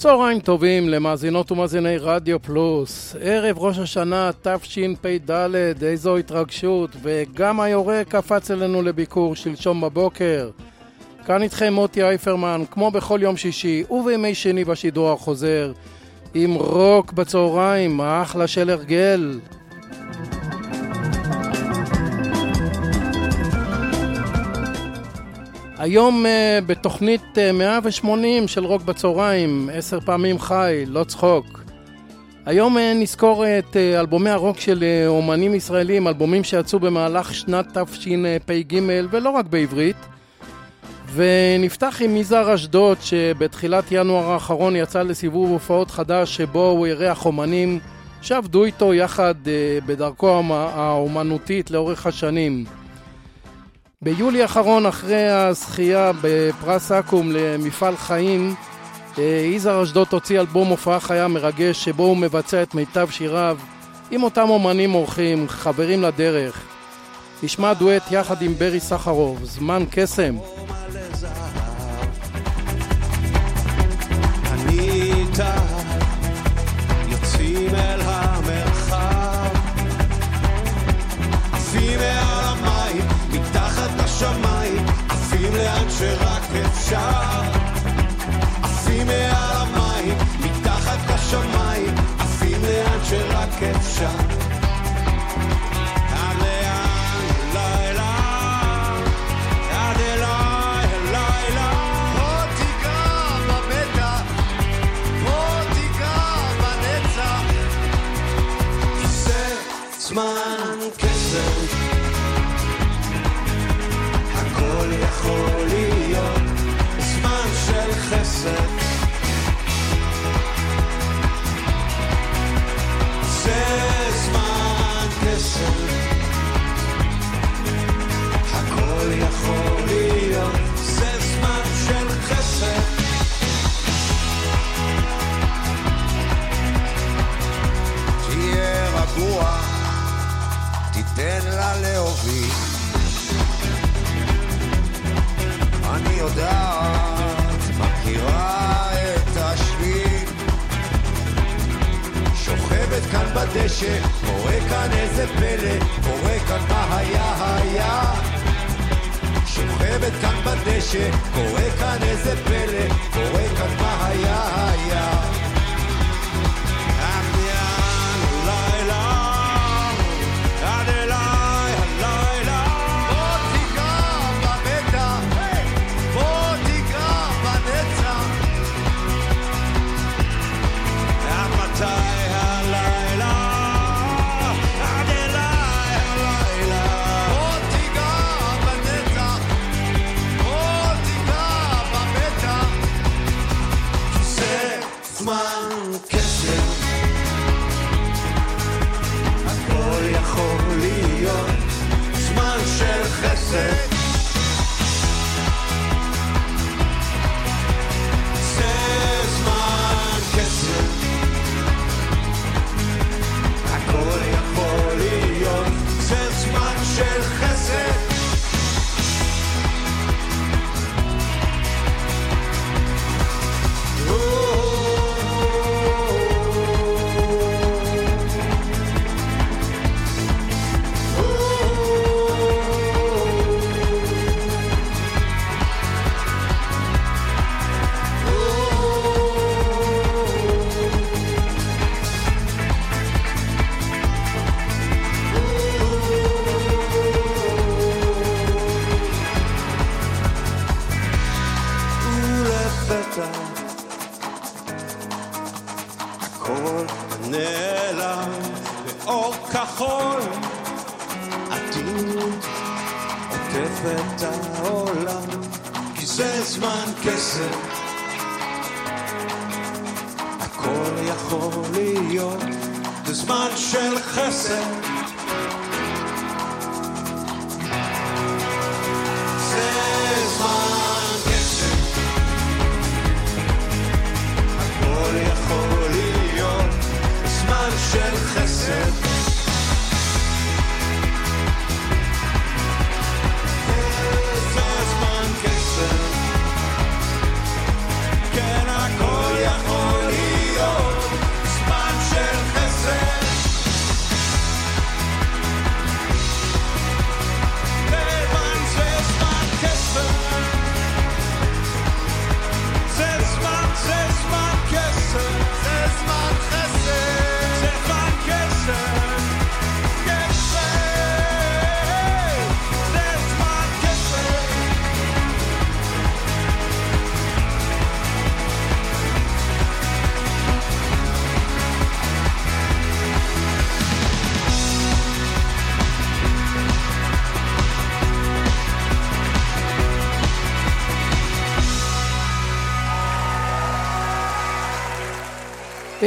צהריים טובים למאזינות ומאזיני רדיו פלוס. ערב ראש השנה תשפ"ד, איזו התרגשות, וגם היורה קפץ אלינו לביקור שלשום בבוקר. כאן איתכם מוטי אייפרמן, כמו בכל יום שישי ובימי שני בשידור החוזר, עם רוק בצהריים, האחלה של הרגל. היום uh, בתוכנית uh, 180 של רוק בצהריים, עשר פעמים חי, לא צחוק. היום uh, נזכור את uh, אלבומי הרוק של uh, אומנים ישראלים, אלבומים שיצאו במהלך שנת תשפ"ג ולא רק בעברית. ונפתח עם יזהר אשדוד שבתחילת ינואר האחרון יצא לסיבוב הופעות חדש שבו הוא אירח אומנים שעבדו איתו יחד uh, בדרכו האומנותית לאורך השנים. ביולי האחרון, אחרי הזכייה בפרס אקו"ם למפעל חיים, יזהר אשדוד הוציא אלבום הופעה חיה מרגש שבו הוא מבצע את מיטב שיריו עם אותם אומנים אורחים, חברים לדרך. נשמע דואט יחד עם ברי סחרוב, זמן קסם. יוצאים אל המרחב לאן שרק אפשר. עפים מעל המים מתחת לשמיים עפים לאן שרק אפשר תיתן לה להוביל אני יודעת, מכירה את השביל. שוכבת כאן בדשא, קורה כאן איזה פלא, קורה כאן מה היה היה. שוכבת כאן בדשא, קורה כאן איזה פלא, קורה כאן מה היה היה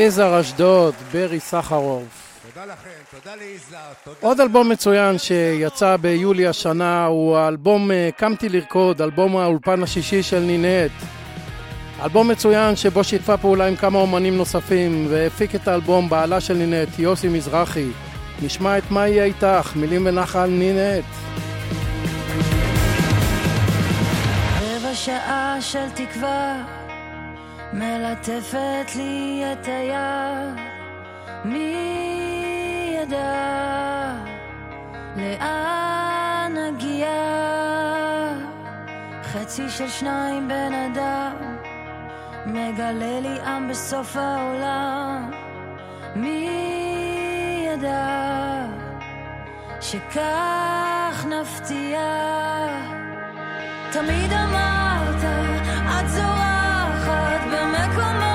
יזהר אשדוד, ברי סחרוף. תודה לכם, תודה ליזהר, תודה. עוד אלבום מצוין שיצא ביולי השנה הוא האלבום אה, קמתי לרקוד, אלבום האולפן השישי של נינט. אלבום מצוין שבו שיתפה פעולה עם כמה אומנים נוספים והפיק את האלבום בעלה של נינט, יוסי מזרחי. נשמע את מה יהיה איתך, מילים ונחל נינט. רבע שעה של תקווה מלטפת לי את היד מי ידע לאן נגיע? חצי של שניים בן אדם מגלה לי עם בסוף העולם. מי ידע שכך נפתיע. תמיד אמרת, את ben me comme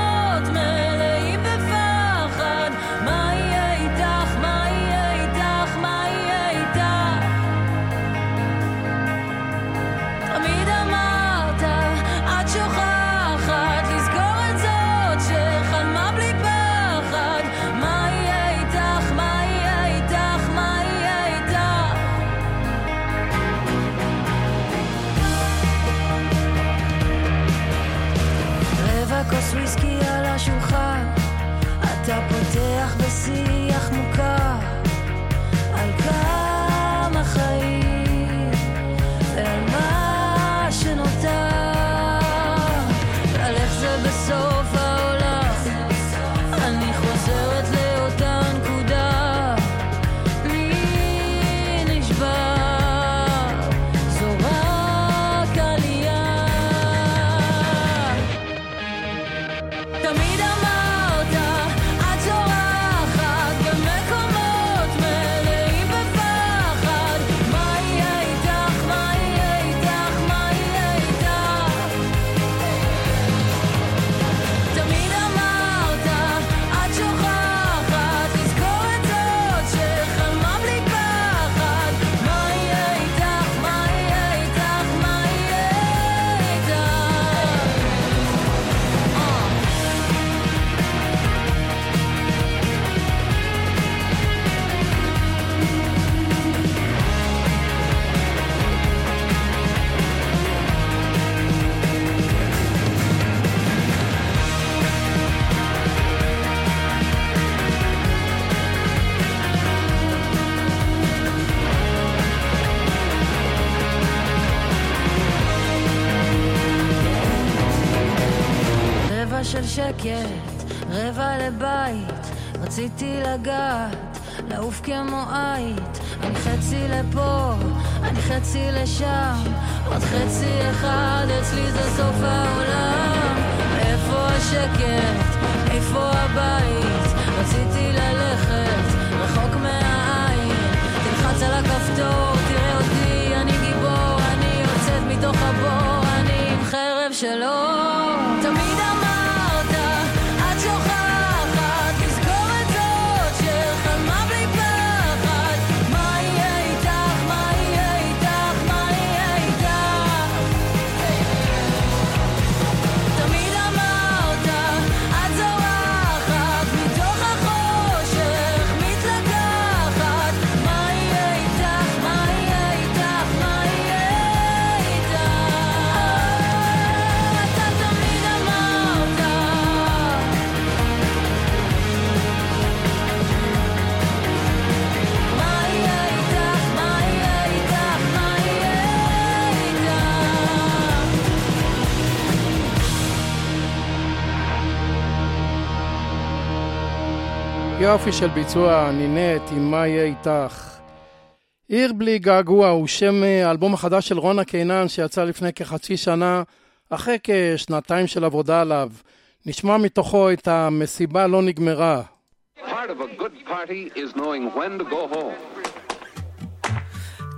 כמו עית, אני חצי לפה, אני חצי לשם, עוד חצי אחד, אצלי זה סוף העולם. איפה השקט? איפה הבית? יופי של ביצוע, נינט, עם מה יהיה איתך. עיר בלי געגוע הוא שם אה, האלבום החדש של רונה קינן שיצא לפני כחצי שנה, אחרי כשנתיים של עבודה עליו. נשמע מתוכו את המסיבה לא נגמרה.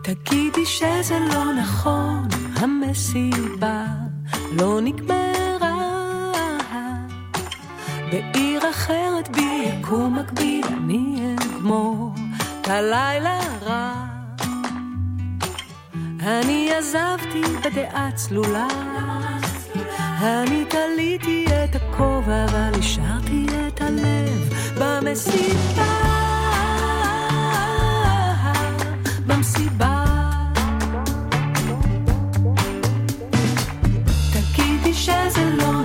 תגידי שזה לא נכון, המסיבה לא נגמרה. בעיר אחרת ביקום מקביל אני אגמור את הלילה רע. אני עזבתי בדעה צלולה, אני תליתי את הכובע אבל השארתי את הלב במסיבה. במסיבה תגידי שזה לא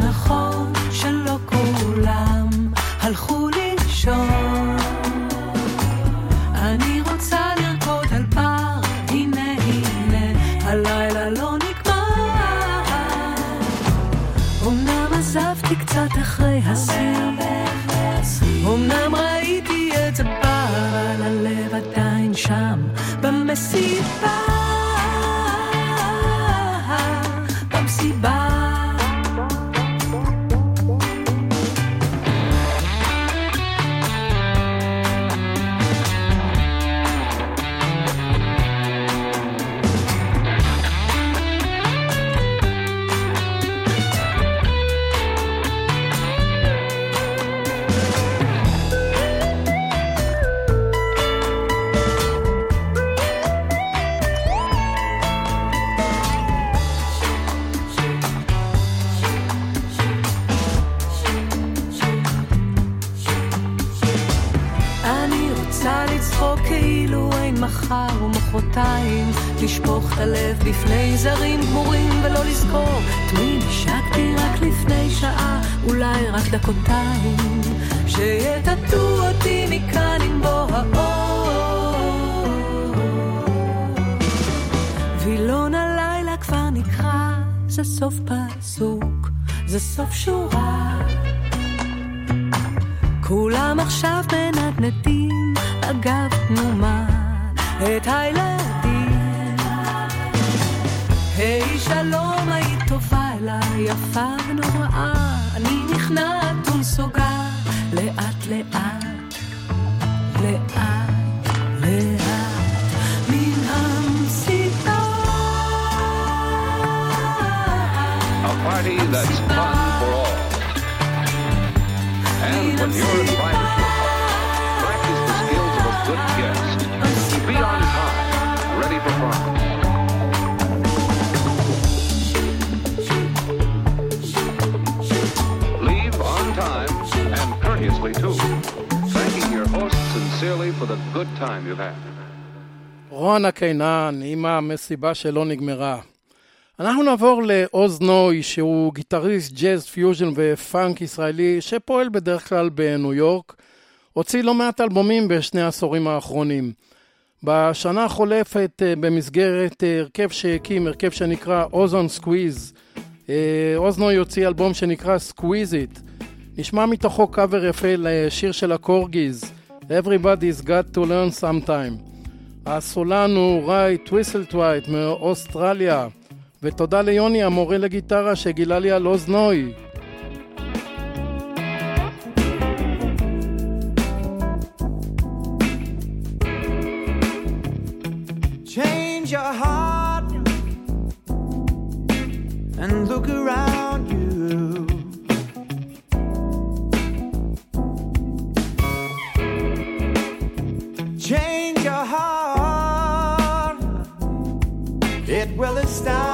A party that's fun for all. And when you're invited to a party, practice the skills of a good guest. Be on time, ready for fun. Leave on time and courteously too, thanking your host sincerely for the good time you've had. רונה קינן עם המסיבה שלא נגמרה. אנחנו נעבור לעוז נוי, שהוא גיטריסט ג'אז פיוז'ן ופאנק ישראלי, שפועל בדרך כלל בניו יורק. הוציא לא מעט אלבומים בשני העשורים האחרונים. בשנה החולפת, אה, במסגרת אה, הרכב שהקים, הרכב שנקרא Ozone Squeeze, עוז נוי הוציא אלבום שנקרא Squeeze It. נשמע מתוכו קאבר יפה לשיר של ה Korgis, Everybody's got to learn sometime. הסולן הוא ריי טוויסלטווייט מאוסטרליה. ותודה ליוני המורה לגיטרה שגילה לי על עוז נוי. Change your heart and look around you. Change your heart, it will astound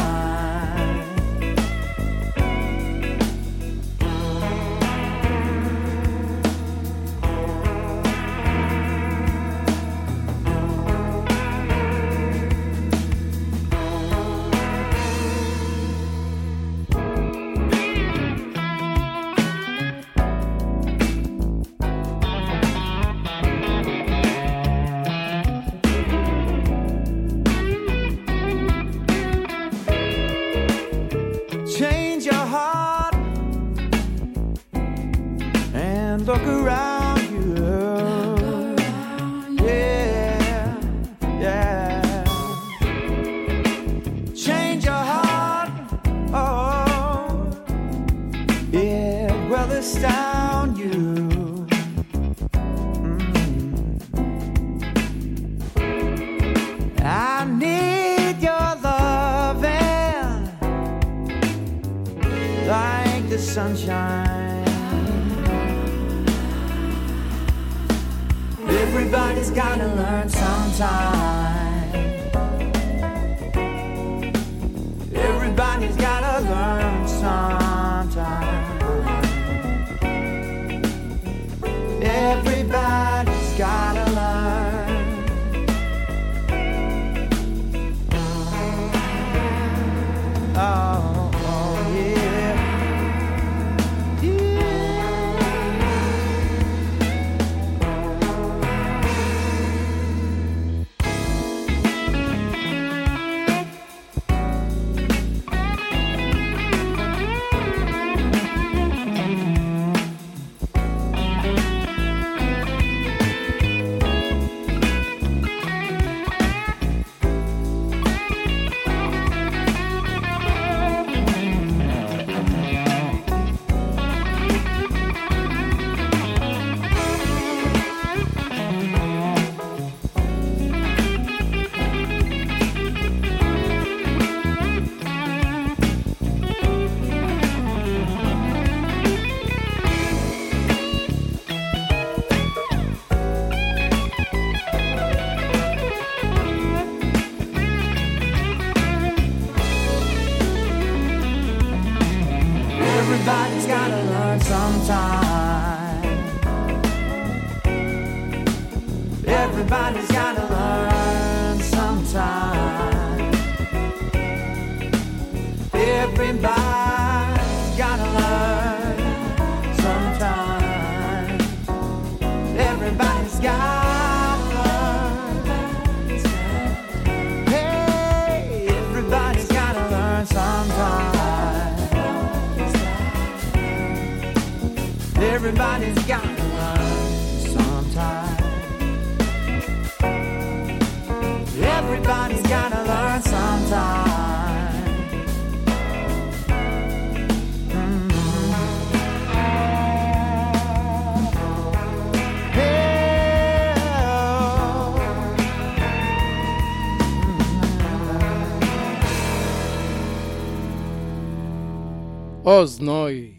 עוז נוי.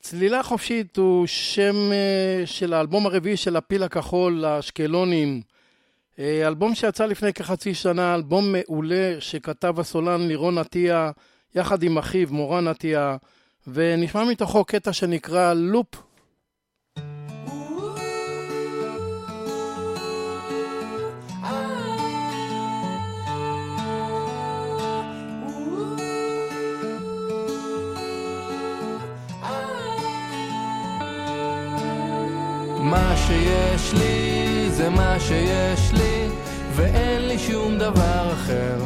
צלילה חופשית הוא שם אה, של האלבום הרביעי של הפיל הכחול, האשקלונים. אה, אלבום שיצא לפני כחצי שנה, אלבום מעולה שכתב הסולן לירון עטיה יחד עם אחיו מורן עטיה, ונשמע מתוכו קטע שנקרא לופ. מה שיש לי זה מה שיש לי ואין לי שום דבר אחר.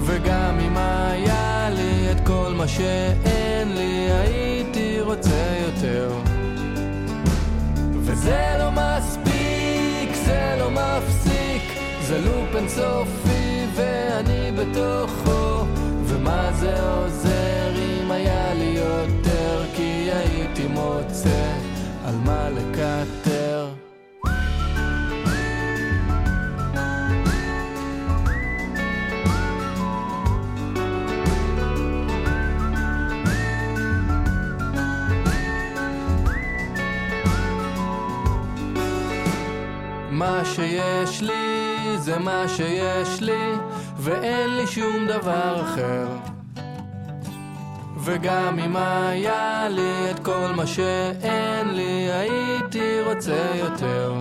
וגם אם היה לי את כל מה שאין לי הייתי רוצה יותר. וזה לא מספיק, זה לא מפסיק זה לופ אינסופי ואני בתוכו. ומה זה עוזר אם היה לי יותר כי הייתי מוצא מה לקטר? מה שיש לי זה מה שיש לי ואין לי שום דבר אחר וגם אם היה לי את כל מה שאין לי הייתי רוצה יותר.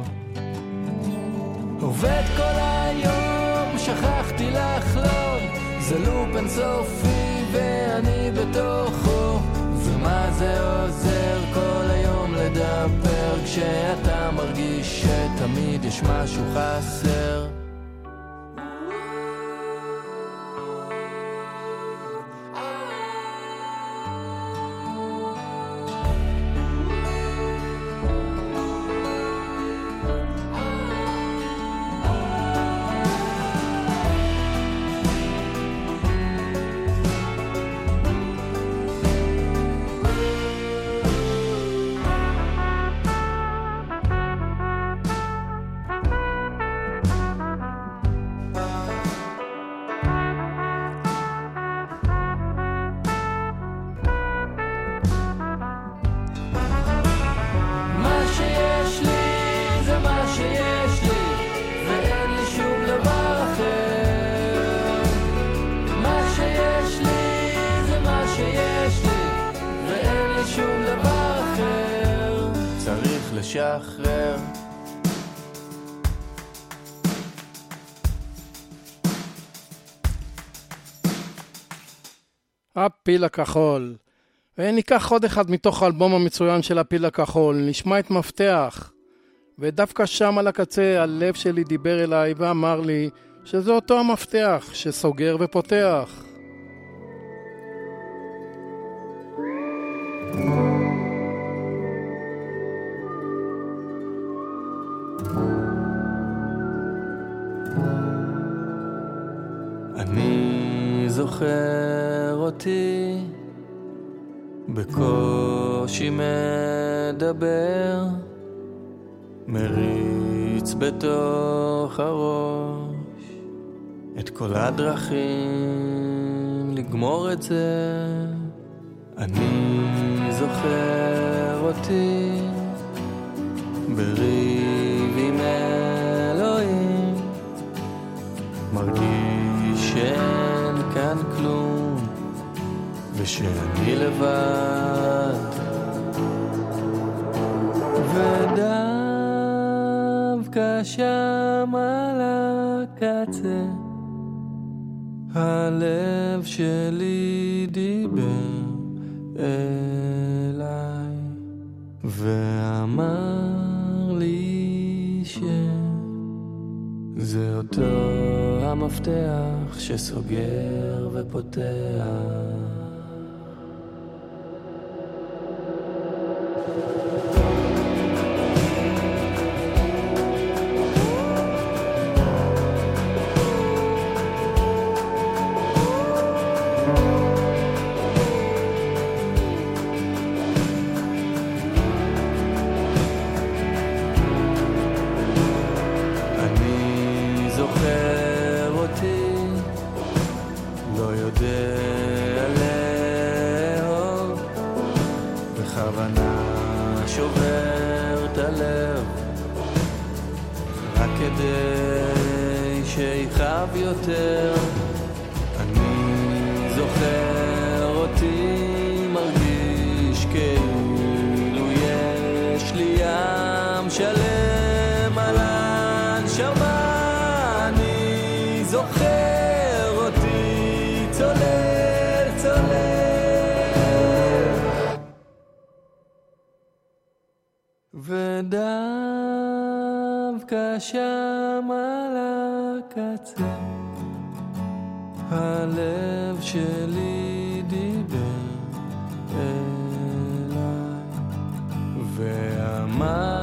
עובד כל היום שכחתי לחלום זה לופ אינסופי ואני בתוכו. ומה זה עוזר כל היום לדבר כשאתה מרגיש שתמיד יש משהו חסר הפיל הכחול. וניקח עוד אחד מתוך האלבום המצוין של הפיל הכחול, נשמע את מפתח. ודווקא שם על הקצה הלב שלי דיבר אליי ואמר לי שזה אותו המפתח שסוגר ופותח. אני זוכר אותי בקושי מדבר מריץ בתוך הראש את כל הדרכים לגמור את זה. אני זוכר אותי בריב עם אלוהים מרגיש שאין כאן כלום ושאני לבד. ודווקא שם על הקצה הלב שלי דיבר אליי ואמר לי שזה אותו המפתח שסוגר ופותח ואמר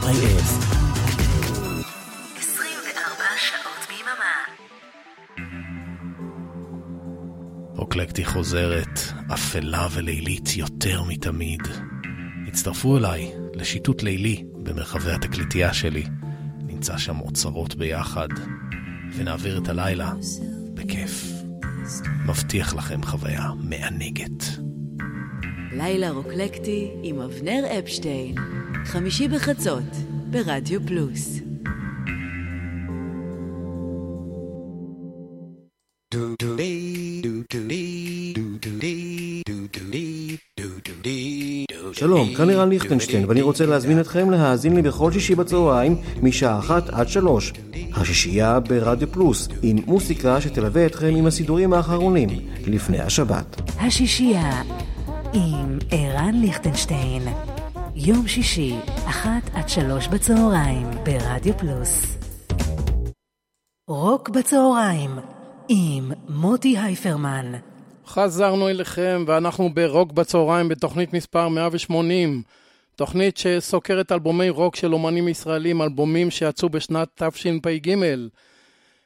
co.il. 24 שעות ביממה. אוקלקטי חוזרת, אפלה ולילית יותר מתמיד. הצטרפו אליי לשיטוט לילי במרחבי התקליטייה שלי. נמצא שם אוצרות ביחד, ונעביר את הלילה בכיף. מבטיח לכם חוויה מענגת. לילה רוקלקטי עם אבנר אפשטיין, חמישי בחצות, ברדיו פלוס. שלום, כאן לירן ליכטנשטיין, ואני רוצה להזמין אתכם להאזין לי בכל שישי בצהריים, משעה אחת עד שלוש. השישייה ברדיו פלוס, עם מוסיקה שתלווה אתכם עם הסידורים האחרונים, לפני השבת. השישייה עם ערן ליכטנשטיין. יום שישי, אחת עד שלוש בצהריים, ברדיו פלוס. רוק בצהריים, עם מוטי הייפרמן. חזרנו אליכם ואנחנו ברוק בצהריים בתוכנית מספר 180 תוכנית שסוקרת אלבומי רוק של אומנים ישראלים, אלבומים שיצאו בשנת תשפ"ג.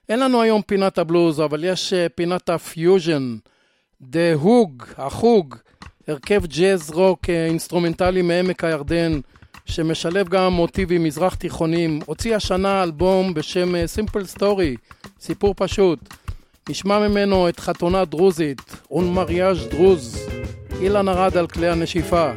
אין לנו היום פינת הבלוז, אבל יש אה, פינת הפיוז'ן, The Hoog, החוג, הרכב ג'אז רוק אה, אינסטרומנטלי מעמק הירדן, שמשלב גם מוטיבים מזרח תיכונים, הוציא השנה אלבום בשם אה, Story, סיפור פשוט. נשמע ממנו את חתונה דרוזית, Un mariage druze, אילן ארד על כלי הנשיפה.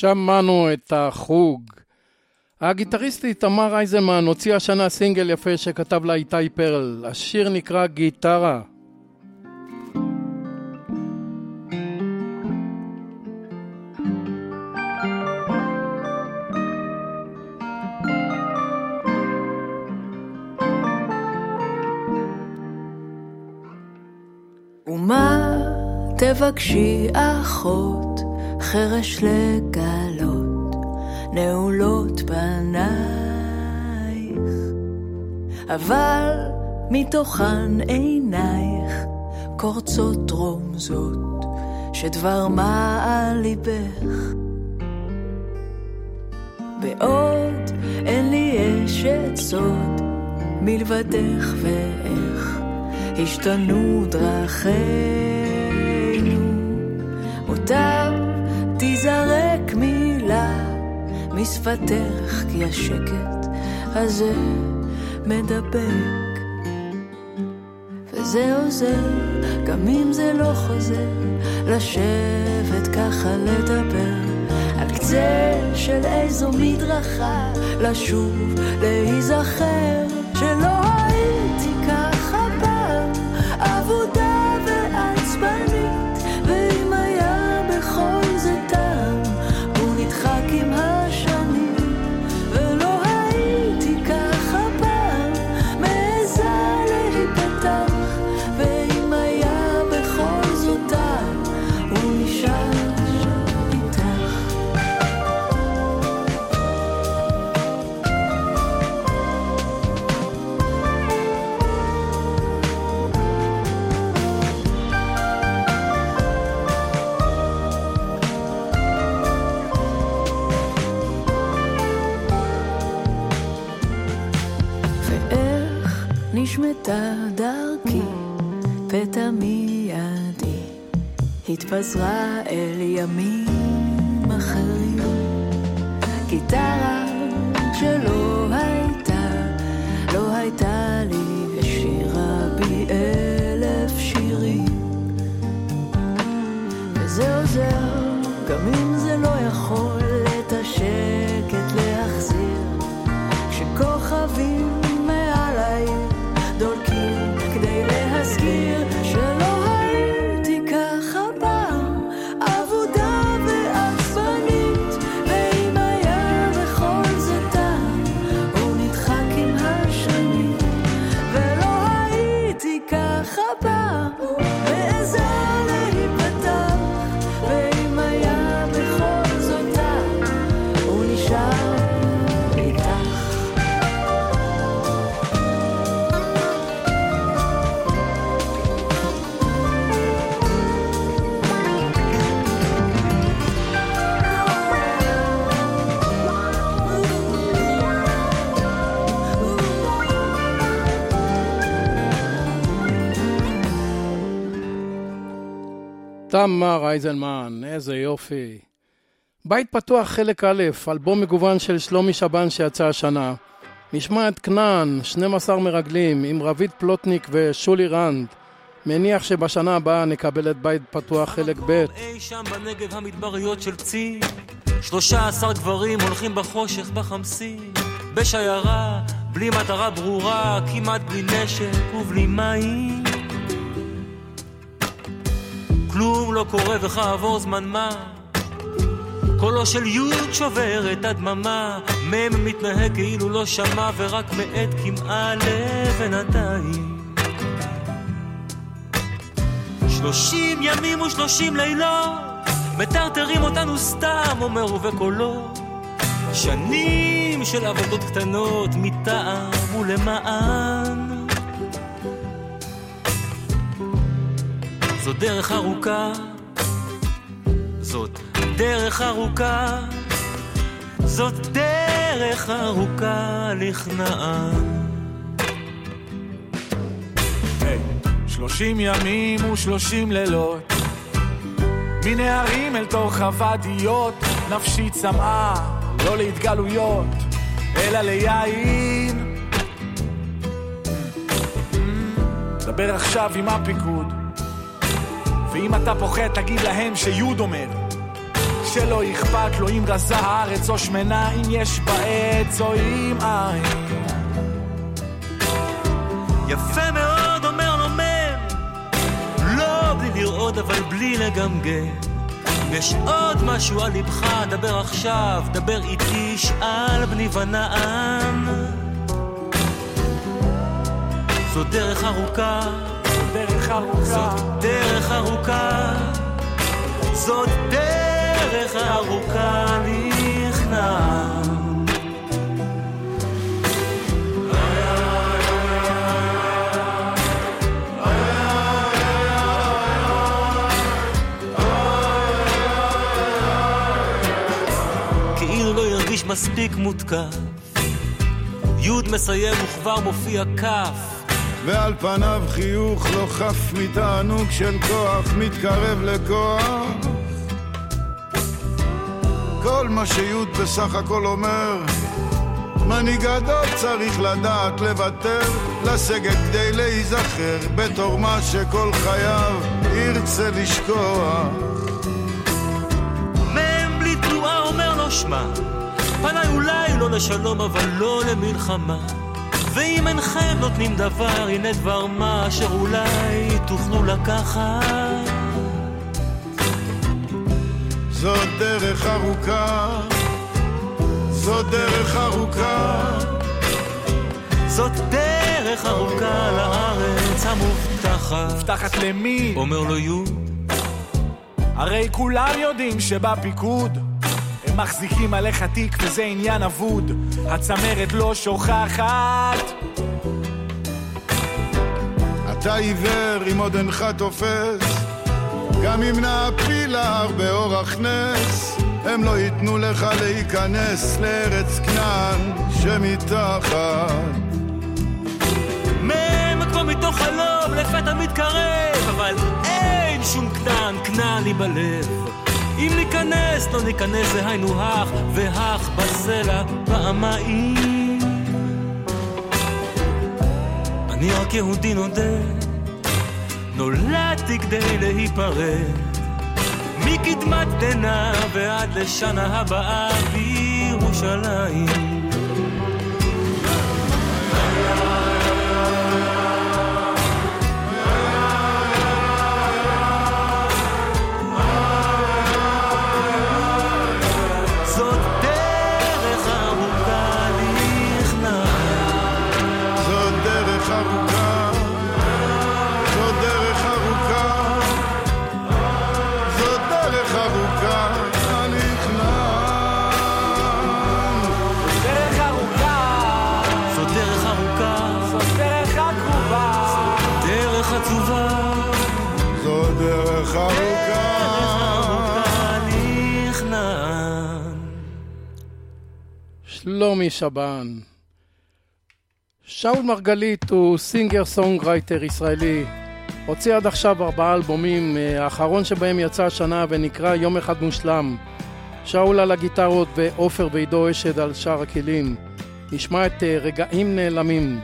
שמענו את החוג. הגיטריסטית תמר אייזמן הוציאה השנה סינגל יפה שכתב לה איתי פרל. השיר נקרא גיטרה. ומה תבקשי אחות חרש לגלות, נעולות פנייך, אבל מתוכן עינייך קורצות רומזות, שדבר מה על ליבך. בעוד אין לי אשת סוד מלבדך ואיך השתנו דרכינו. מוטב תיזרק מילה משפתך כי השקט הזה מדבק. וזה עוזר, גם אם זה לא חוזר, לשבת ככה לדבר. על קצה של איזו מדרכה, לשוב, להיזכר, שלא תמר אייזנמן, איזה יופי. בית פתוח חלק א', אלבום מגוון של שלומי שבן שיצא השנה. נשמע את כנען, 12 מרגלים, עם רביד פלוטניק ושולי רנד. מניח שבשנה הבאה נקבל את בית פתוח חלק ב'. אי שם בנגב המדבריות של צי שלושה עשר גברים הולכים בחושך בחמסין בשיירה, בלי מטרה ברורה, כמעט בלי נשק ובלי מים כלום לא קורה וכעבור זמן מה. קולו של יוד שובר את הדממה מ' מתנהג כאילו לא שמע ורק מאט כמעה לבינתיים. שלושים ימים ושלושים לילות מטרטרים אותנו סתם, אומר ובקולו שנים של עבודות קטנות מטעם ולמען זו דרך ארוכה. זאת דרך ארוכה. זאת דרך ארוכה לכנען שלושים ימים ושלושים לילות. מנהרים אל תוך הוואדיות. נפשי צמאה, לא להתגלויות. אלא ליין. דבר עכשיו עם הפיקוד ואם אתה פוחד תגיד להם שיוד אומר שלא אכפת לו אם רזה הארץ או שמנה אם יש בה עץ או אם אין יפה מאוד אומר לו מם לא בלי לרעוד אבל בלי לגמגם. יש עוד משהו על ליבך, דבר עכשיו, דבר איתי, שאל בני ונעם זו דרך ארוכה, דרך ארוכה. זאת דרך ארוכה. זאת דרך ארוכה נכנעת. כאילו לא מספיק מותקף. י' מסיים וכבר מופיע כ'. ועל פניו חיוך לא חף מתענוג של כוח מתקרב לכוח כל מה שיוד בסך הכל אומר מנהיג גדול צריך לדעת לוותר, לסגת כדי להיזכר בתור מה שכל חייו ירצה לשכוח. מ"ם בלי תנועה אומר לו שמע, פניי אולי לא לשלום אבל לא למלחמה. ואם אינכם נותנים דבר, הנה דבר מה אשר אולי תוכלו לקחת. זאת דרך ארוכה, זאת דרך ארוכה. זאת דרך ארוכה לארץ המובטחת. מובטחת למי? אומר לו יו. הרי כולם יודעים שבפיקוד מחזיקים עליך תיק וזה עניין אבוד. הצמרת לא שוכחת. אתה עיוור אם עוד אינך תופס, גם אם נעפיל להר באורח נס, הם לא ייתנו לך להיכנס לארץ כנען שמתחת. מ"ם כמו מתוך חלום לפתע מתקרב, אבל אין שום כנען, כנען לי בלב. אם ניכנס, לא ניכנס, זה היינו הך, והך בסלע פעמיים. אני רק יהודי נודד, נולדתי כדי להיפרד. מקדמת דנא ועד לשנה הבאה בירושלים. שלומי שבן. שאול מרגלית הוא singer songwriter ישראלי. הוציא עד עכשיו ארבעה אלבומים, אה, האחרון שבהם יצא השנה ונקרא יום אחד מושלם. שאול על הגיטרות ועופר ועידו אשד על שאר הכלים. נשמע את אה, רגעים נעלמים.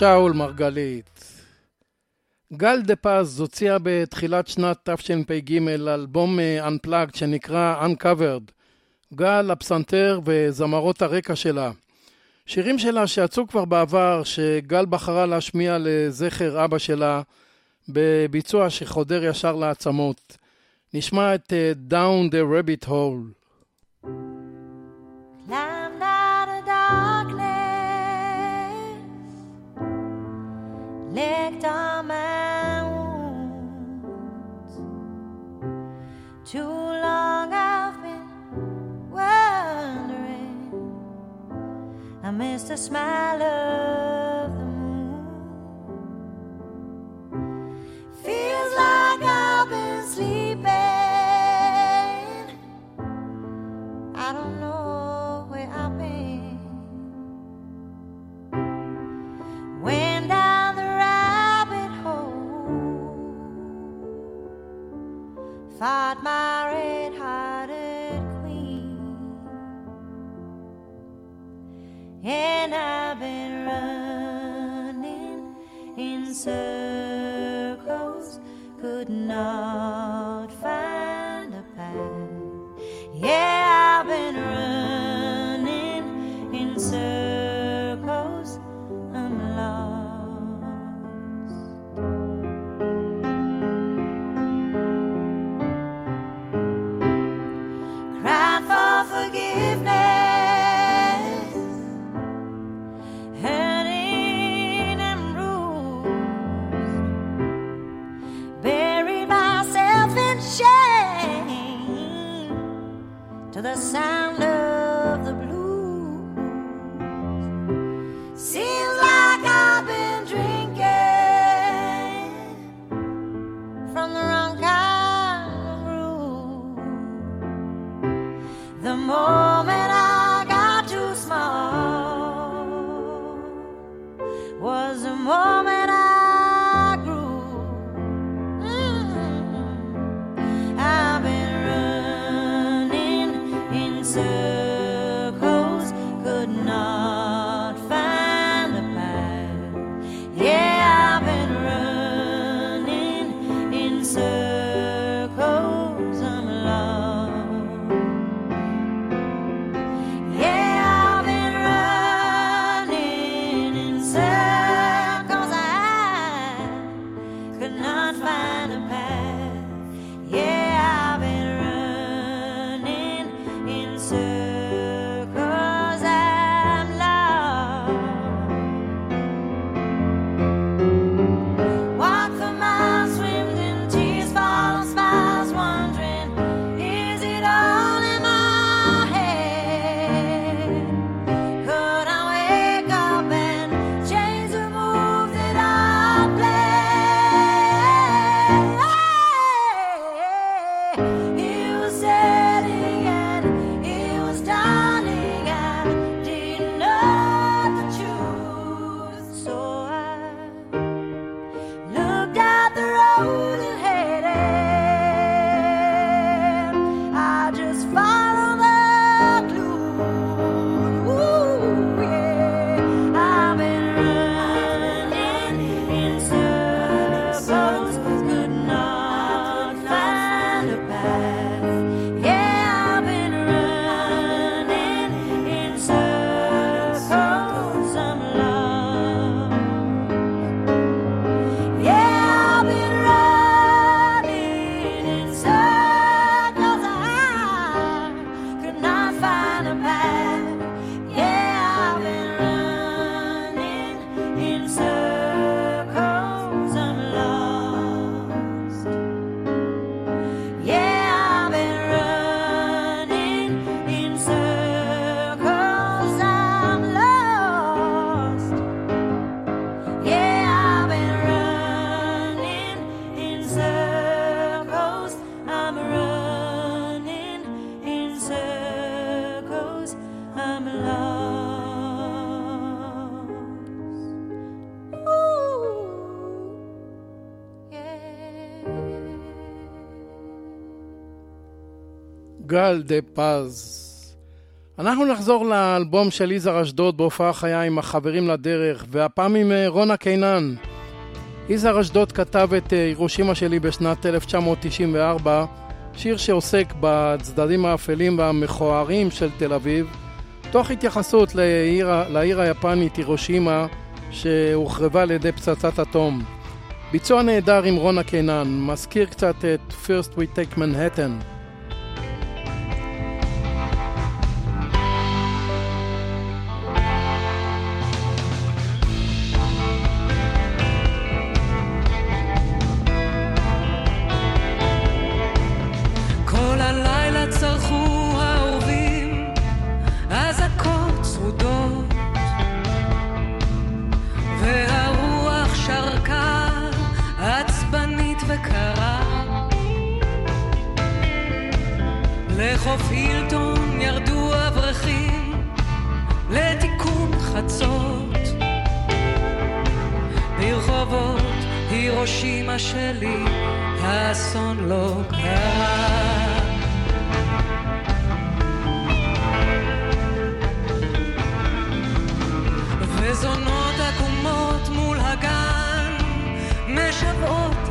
שאול מרגלית. גל דה פז הוציאה בתחילת שנת תשפ"ג אלבום אה, Unplugged שנקרא Uncovered, גל הפסנתר וזמרות הרקע שלה. שירים שלה שיצאו כבר בעבר, שגל בחרה להשמיע לזכר אבא שלה, בביצוע שחודר ישר לעצמות. נשמע את אה, Down the Rabbit Hole. a of על דה פז. אנחנו נחזור לאלבום של יזהר אשדוד בהופעה חיה עם החברים לדרך, והפעם עם אה, רונה קינן. יזהר אשדוד כתב את אה, הירושימה שלי בשנת 1994, שיר שעוסק בצדדים האפלים והמכוערים של תל אביב, תוך התייחסות לעיר, לעיר היפנית הירושימה שהוחרבה על ידי פצצת אטום. ביצוע נהדר עם רונה קינן, מזכיר קצת את First We Take Manhattan.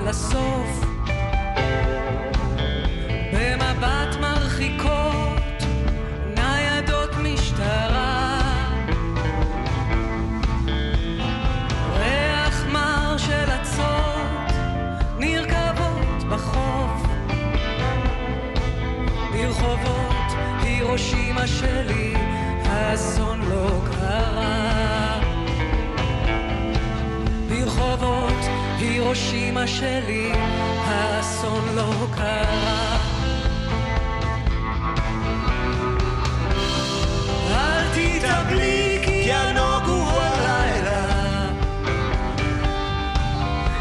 לסוף. במבט מרחיקות ניידות משטרה. ריח מר של אצות נרקבות בחוף. ברחובות הירושימה שלי הירושימה שלי האסון לא קרה. אל תתאבלי כי הנוגו הלילה.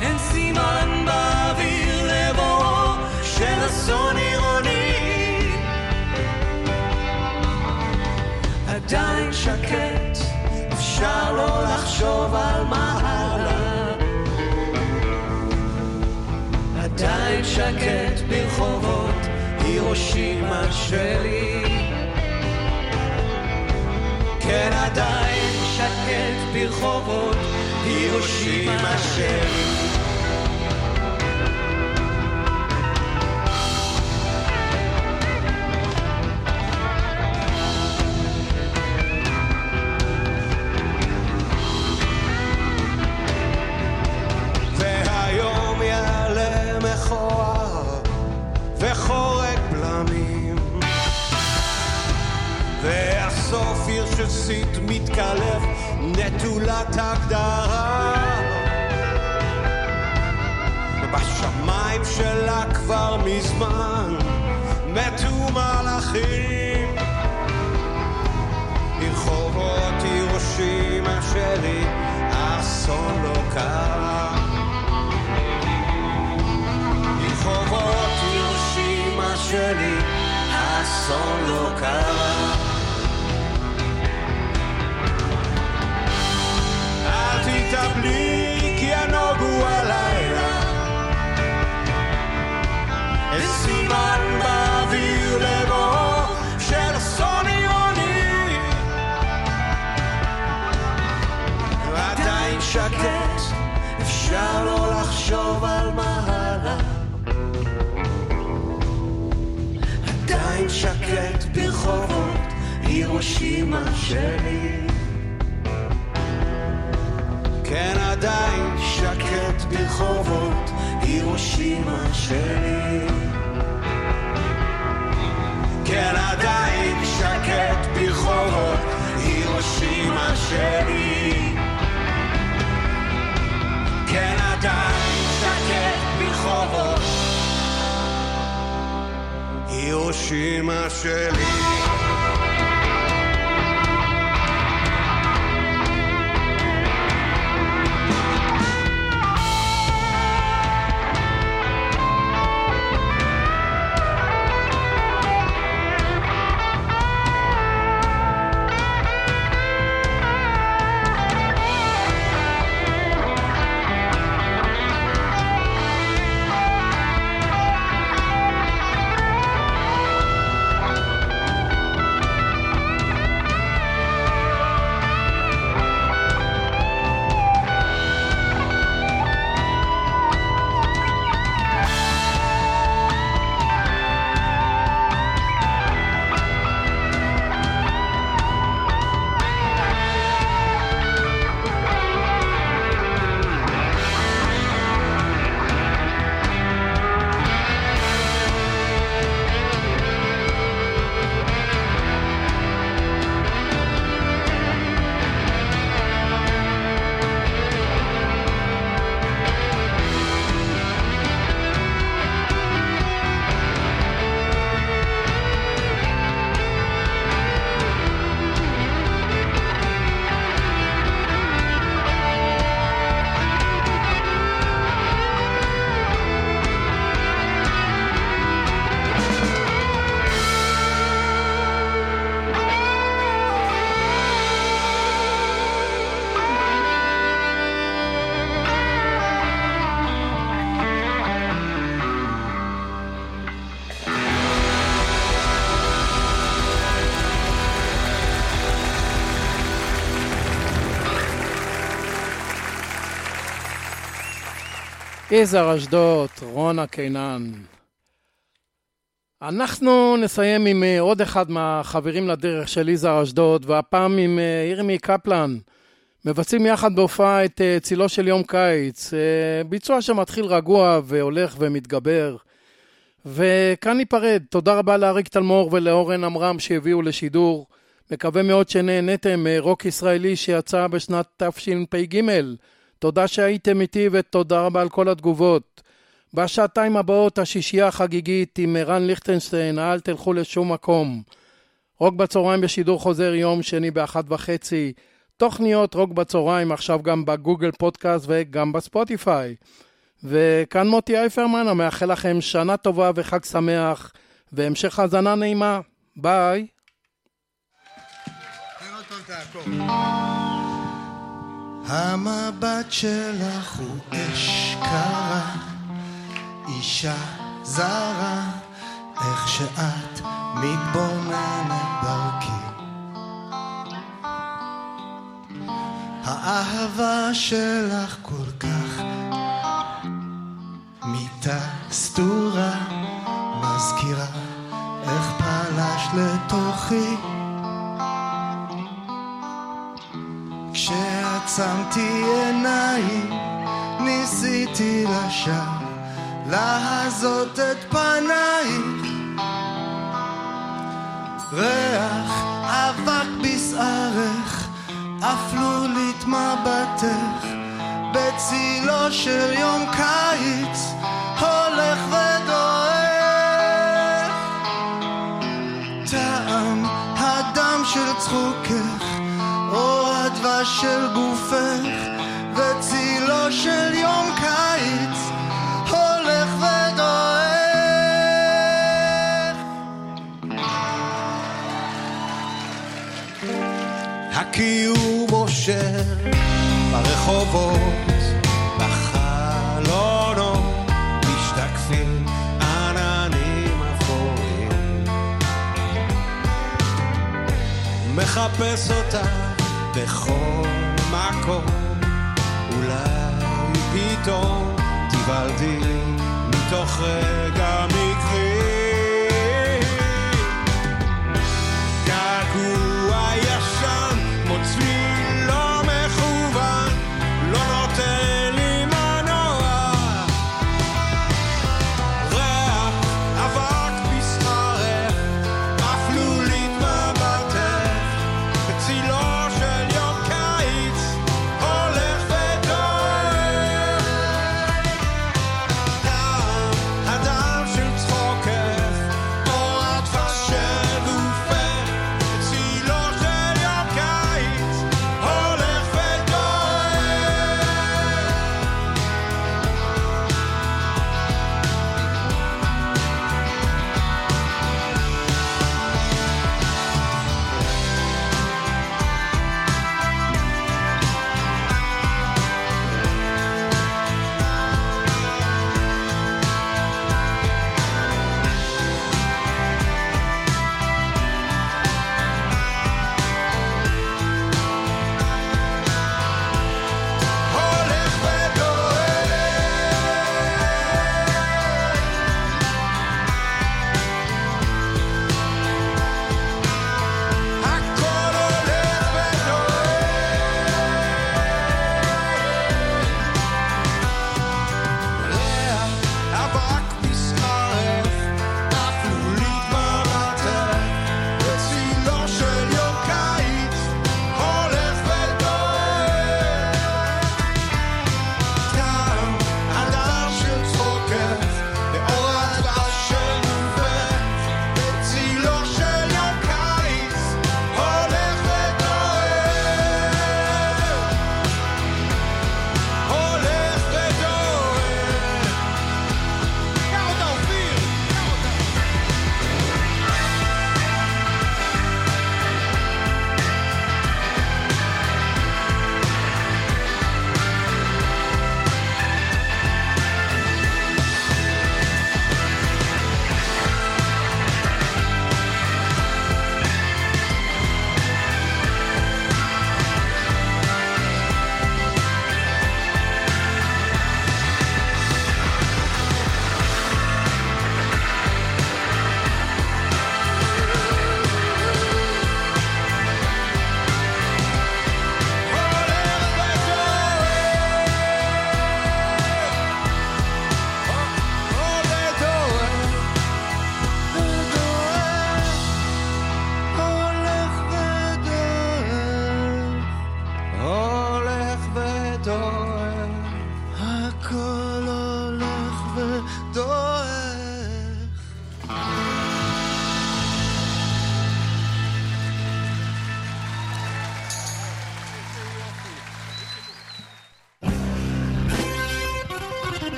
אין סימן באוויר לבואו של אסון עירוני. עדיין שקט, אפשר לא לחשוב על מה שקט ברחובות הירושימה שלי. כן, עדיין שקט ברחובות הירושימה שלי. מזמן מתו מלאכים ברחובות הירושימה שלי האסון לא קרה. ברחובות הירושימה שלי האסון לא קרה. אל תתאבלי כי הנוגו הלילה על מה הלאה? עדיין שקט ברחובות הירושימה שלי. כן עדיין שקט ברחובות הירושימה שלי. כן עדיין שקט ברחובות הירושימה שלי. כן עדיין הירושימה שלי יזהר אשדוד, רונה קינן. אנחנו נסיים עם אה, עוד אחד מהחברים לדרך של יזהר אשדוד, והפעם עם אה, ירמי קפלן. מבצעים יחד בהופעה את אה, צילו של יום קיץ. ביצוע שמתחיל רגוע והולך ומתגבר. וכאן ניפרד. תודה רבה לאריק תלמור ולאורן עמרם שהביאו לשידור. מקווה מאוד שנהניתם מרוק ישראלי שיצא בשנת תשפ"ג. תודה שהייתם איתי ותודה רבה על כל התגובות. בשעתיים הבאות השישייה החגיגית עם ערן ליכטנשטיין, אל תלכו לשום מקום. רוק בצהריים בשידור חוזר יום שני באחת וחצי. תוכניות רוק בצהריים עכשיו גם בגוגל פודקאסט וגם בספוטיפיי. וכאן מוטי אייפרמן המאחל לכם שנה טובה וחג שמח והמשך האזנה נעימה. ביי. המבט שלך הוא אש קרה, אישה זרה, איך שאת מתבוננת דרכי. האהבה שלך כל כך מיטה סתורה, מזכירה איך פלש לתוכי. כשעצמתי עיניים, ניסיתי לשווא להזות את פנייך. ריח אבק בשערך, אפלולית מבטך, בצילו של יום קיץ, הולך ודועך. טעם הדם של צחוקך, של גופך, וצילו של יום קיץ, הולך ודועך. הקיום אושר ברחובות, בחלונות, משתקפים עננים אפורים. מחפש אותה בכל מקום, אולי פתאום תיוולדי מתוך רגע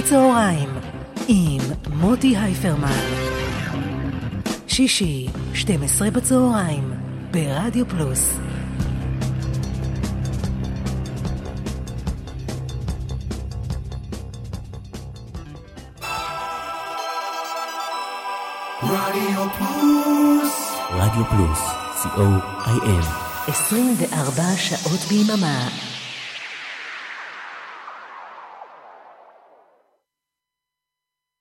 בצהריים עם מוטי הייפרמן. שישי, 12 בצהריים, ברדיו פלוס. רדיו פלוס. רדיו פלוס, co.il. 24 שעות ביממה.